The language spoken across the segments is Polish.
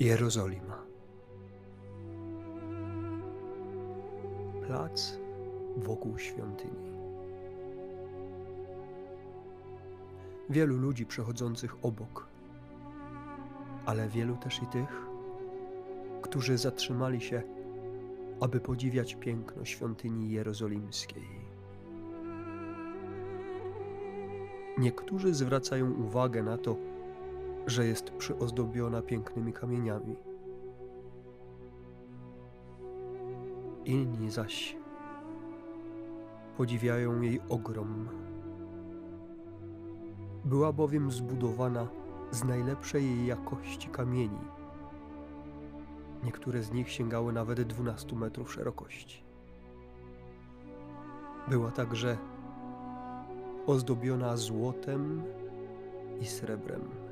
Jerozolima. Plac wokół świątyni. Wielu ludzi przechodzących obok, ale wielu też i tych, którzy zatrzymali się, aby podziwiać piękno świątyni jerozolimskiej. Niektórzy zwracają uwagę na to, że jest przyozdobiona pięknymi kamieniami. Inni zaś podziwiają jej ogrom. Była bowiem zbudowana z najlepszej jej jakości kamieni. Niektóre z nich sięgały nawet 12 metrów szerokości. Była także ozdobiona złotem i srebrem.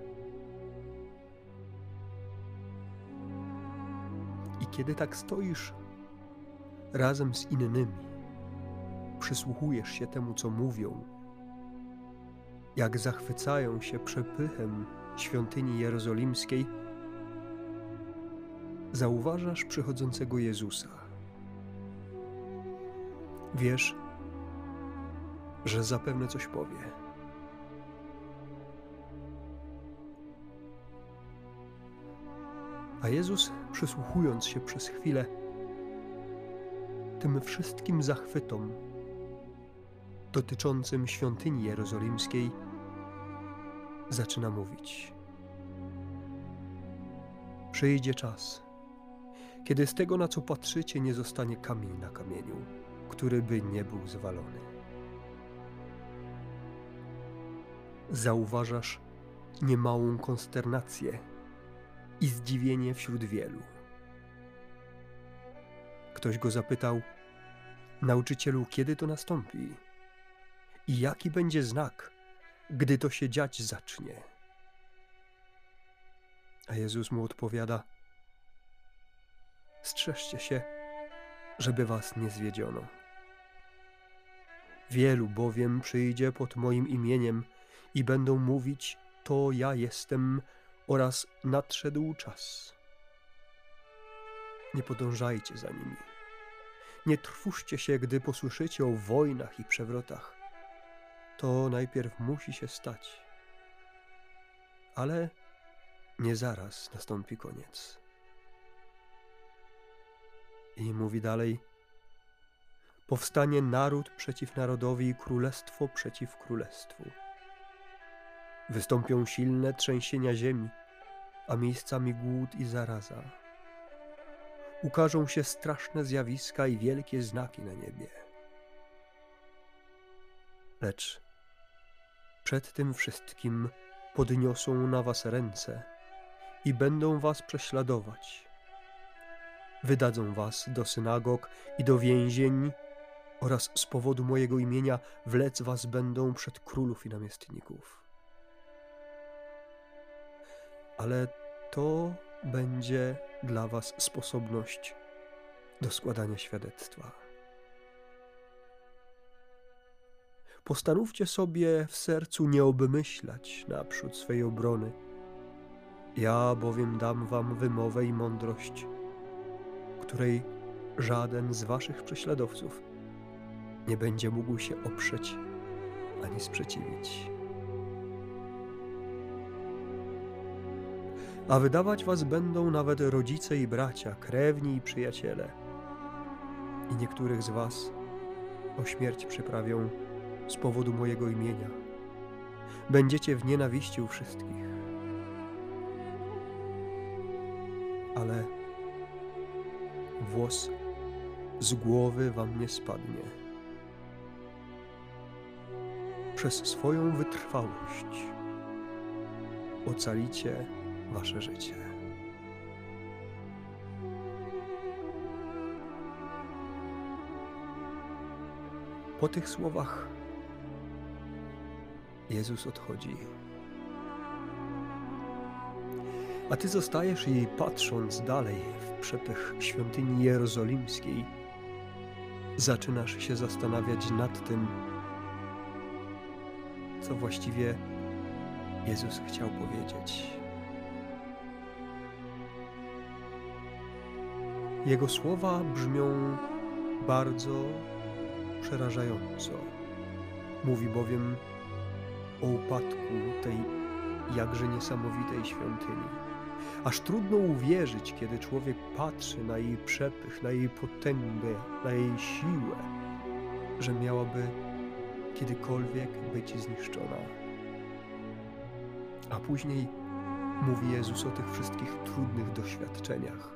Kiedy tak stoisz razem z innymi, przysłuchujesz się temu, co mówią, jak zachwycają się przepychem świątyni jerozolimskiej, zauważasz przychodzącego Jezusa. Wiesz, że zapewne coś powie. A Jezus, przysłuchując się przez chwilę tym wszystkim zachwytom dotyczącym świątyni jerozolimskiej, zaczyna mówić. Przyjdzie czas, kiedy z tego, na co patrzycie, nie zostanie kamień na kamieniu, który by nie był zwalony. Zauważasz niemałą konsternację i zdziwienie wśród wielu. Ktoś go zapytał: Nauczycielu, kiedy to nastąpi? I jaki będzie znak, gdy to się dziać zacznie? A Jezus mu odpowiada: Strzeżcie się, żeby was nie zwiedziono. Wielu bowiem przyjdzie pod moim imieniem i będą mówić: To ja jestem, oraz nadszedł czas. Nie podążajcie za nimi. Nie trwóżcie się, gdy posłyszycie o wojnach i przewrotach. To najpierw musi się stać. Ale nie zaraz nastąpi koniec. I mówi dalej: Powstanie naród przeciw narodowi i królestwo przeciw królestwu. Wystąpią silne trzęsienia ziemi, a miejscami głód i zaraza. Ukażą się straszne zjawiska i wielkie znaki na niebie. Lecz przed tym wszystkim podniosą na was ręce i będą was prześladować. Wydadzą was do synagog i do więzień oraz z powodu mojego imienia wlec was będą przed królów i namiestników ale to będzie dla Was sposobność do składania świadectwa. Postanówcie sobie w sercu nie obmyślać naprzód swej obrony. Ja bowiem dam Wam wymowę i mądrość, której żaden z Waszych prześladowców nie będzie mógł się oprzeć ani sprzeciwić. A wydawać was będą nawet rodzice i bracia, krewni i przyjaciele. I niektórych z was o śmierć przyprawią z powodu mojego imienia. Będziecie w nienawiści u wszystkich. Ale włos z głowy wam nie spadnie. Przez swoją wytrwałość ocalicie wasze życie. Po tych słowach Jezus odchodzi. A ty zostajesz i patrząc dalej w przepych świątyni jerozolimskiej, zaczynasz się zastanawiać nad tym, co właściwie Jezus chciał powiedzieć. Jego słowa brzmią bardzo przerażająco. Mówi bowiem o upadku tej jakże niesamowitej świątyni. Aż trudno uwierzyć, kiedy człowiek patrzy na jej przepych, na jej potęgę, na jej siłę, że miałaby kiedykolwiek być zniszczona. A później mówi Jezus o tych wszystkich trudnych doświadczeniach.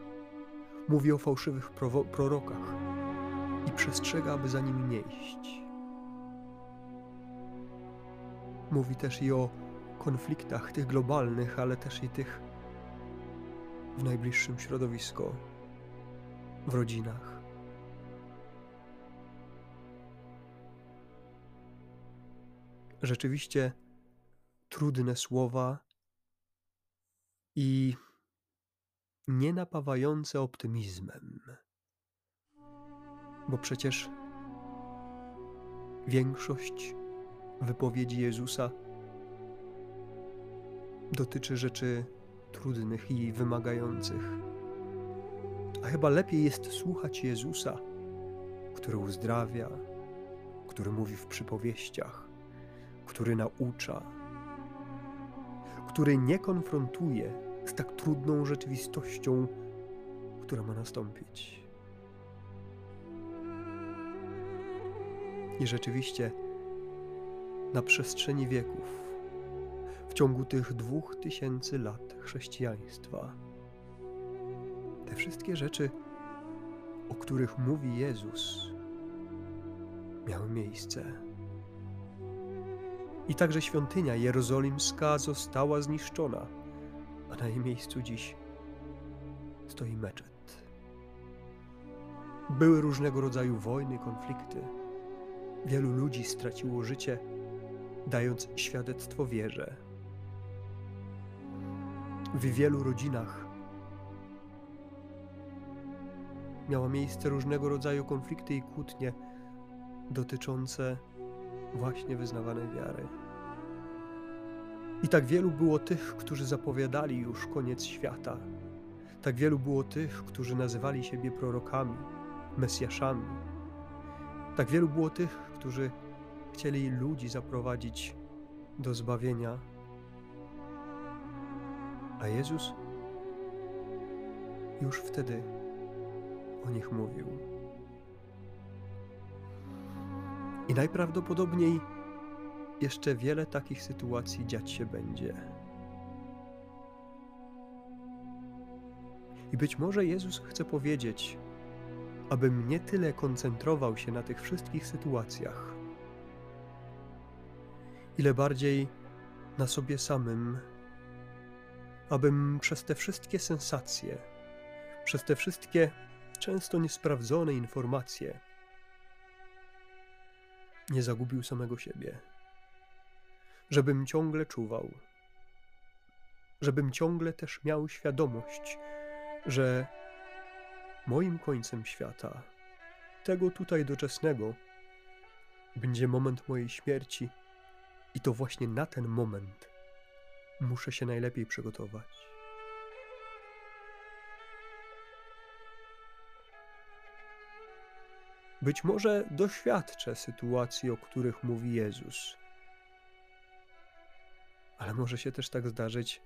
Mówi o fałszywych prorokach i przestrzega, aby za nimi nie iść. Mówi też i o konfliktach, tych globalnych, ale też i tych w najbliższym środowisku, w rodzinach. Rzeczywiście trudne słowa i nienapawające optymizmem. Bo przecież większość wypowiedzi Jezusa dotyczy rzeczy trudnych i wymagających. A chyba lepiej jest słuchać Jezusa, który uzdrawia, który mówi w przypowieściach, który naucza, który nie konfrontuje z tak trudną rzeczywistością, która ma nastąpić. I rzeczywiście, na przestrzeni wieków, w ciągu tych dwóch tysięcy lat chrześcijaństwa, te wszystkie rzeczy, o których mówi Jezus, miały miejsce. I także świątynia jerozolimska została zniszczona, na jej miejscu dziś stoi meczet. Były różnego rodzaju wojny, konflikty. Wielu ludzi straciło życie, dając świadectwo wierze. W wielu rodzinach miała miejsce różnego rodzaju konflikty i kłótnie dotyczące właśnie wyznawanej wiary. I tak wielu było tych, którzy zapowiadali już koniec świata. Tak wielu było tych, którzy nazywali siebie prorokami, mesjaszami. Tak wielu było tych, którzy chcieli ludzi zaprowadzić do zbawienia. A Jezus już wtedy o nich mówił. I najprawdopodobniej jeszcze wiele takich sytuacji dziać się będzie. I być może Jezus chce powiedzieć, abym nie tyle koncentrował się na tych wszystkich sytuacjach, ile bardziej na sobie samym, abym przez te wszystkie sensacje, przez te wszystkie często niesprawdzone informacje, nie zagubił samego siebie. Żebym ciągle czuwał, żebym ciągle też miał świadomość, że moim końcem świata, tego tutaj doczesnego, będzie moment mojej śmierci, i to właśnie na ten moment muszę się najlepiej przygotować. Być może doświadczę sytuacji, o których mówi Jezus. Ale może się też tak zdarzyć,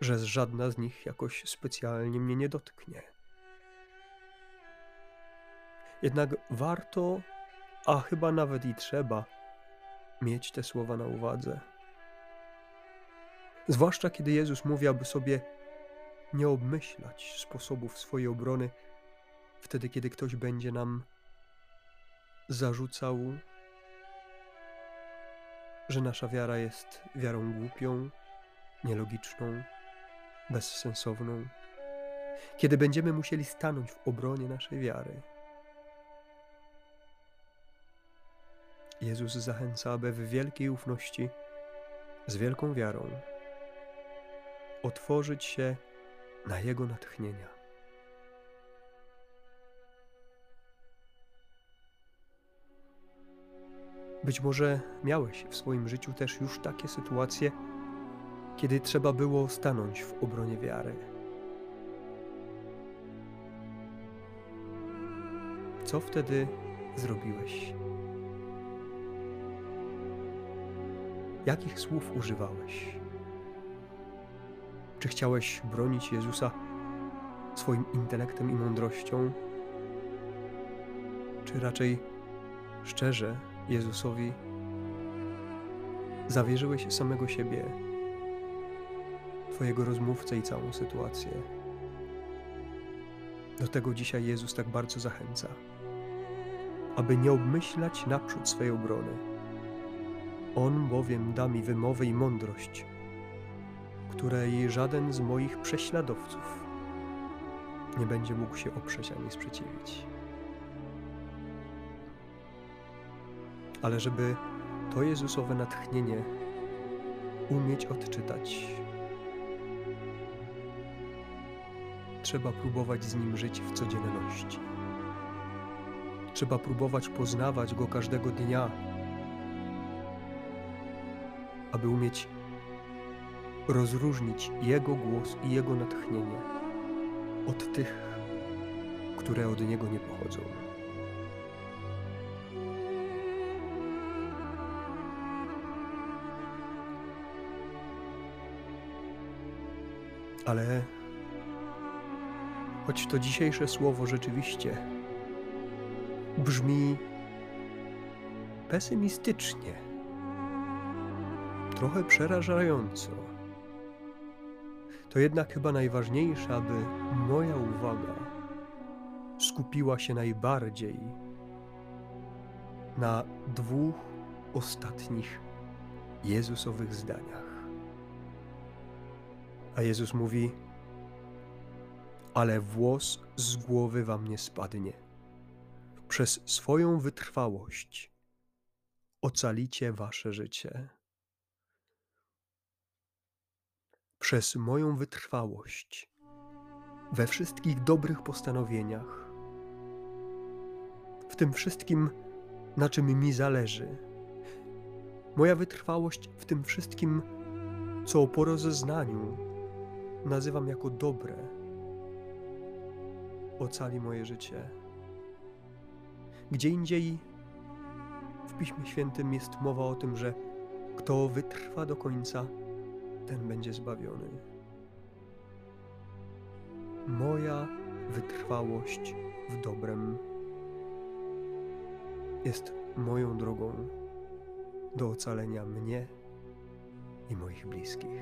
że żadna z nich jakoś specjalnie mnie nie dotknie. Jednak warto, a chyba nawet i trzeba, mieć te słowa na uwadze. Zwłaszcza kiedy Jezus mówi, aby sobie nie obmyślać sposobów swojej obrony wtedy, kiedy ktoś będzie nam zarzucał, że nasza wiara jest wiarą głupią, nielogiczną, bezsensowną, kiedy będziemy musieli stanąć w obronie naszej wiary. Jezus zachęca, aby w wielkiej ufności, z wielką wiarą, otworzyć się na Jego natchnienia. Być może miałeś w swoim życiu też już takie sytuacje, kiedy trzeba było stanąć w obronie wiary. Co wtedy zrobiłeś? Jakich słów używałeś? Czy chciałeś bronić Jezusa swoim intelektem i mądrością? Czy raczej szczerze Jezusowi zawierzyłeś samego siebie, Twojego rozmówcę i całą sytuację? Do tego dzisiaj Jezus tak bardzo zachęca, aby nie obmyślać naprzód swej obrony. On bowiem da mi wymowę i mądrość, której żaden z moich prześladowców nie będzie mógł się oprzeć ani sprzeciwić. Ale żeby to Jezusowe natchnienie umieć odczytać, trzeba próbować z nim żyć w codzienności. Trzeba próbować poznawać go każdego dnia, aby umieć rozróżnić jego głos i jego natchnienie od tych, które od niego nie pochodzą. Ale choć to dzisiejsze słowo rzeczywiście brzmi pesymistycznie, trochę przerażająco, to jednak chyba najważniejsze, aby moja uwaga skupiła się najbardziej na dwóch ostatnich Jezusowych zdaniach. A Jezus mówi: Ale włos z głowy wam nie spadnie. Przez swoją wytrwałość ocalicie wasze życie. Przez moją wytrwałość we wszystkich dobrych postanowieniach, w tym wszystkim, na czym mi zależy, moja wytrwałość w tym wszystkim, co po rozeznaniu nazywam jako dobre, ocali moje życie. Gdzie indziej w Piśmie Świętym jest mowa o tym, że kto wytrwa do końca, ten będzie zbawiony. Moja wytrwałość w dobrem jest moją drogą do ocalenia mnie i moich bliskich.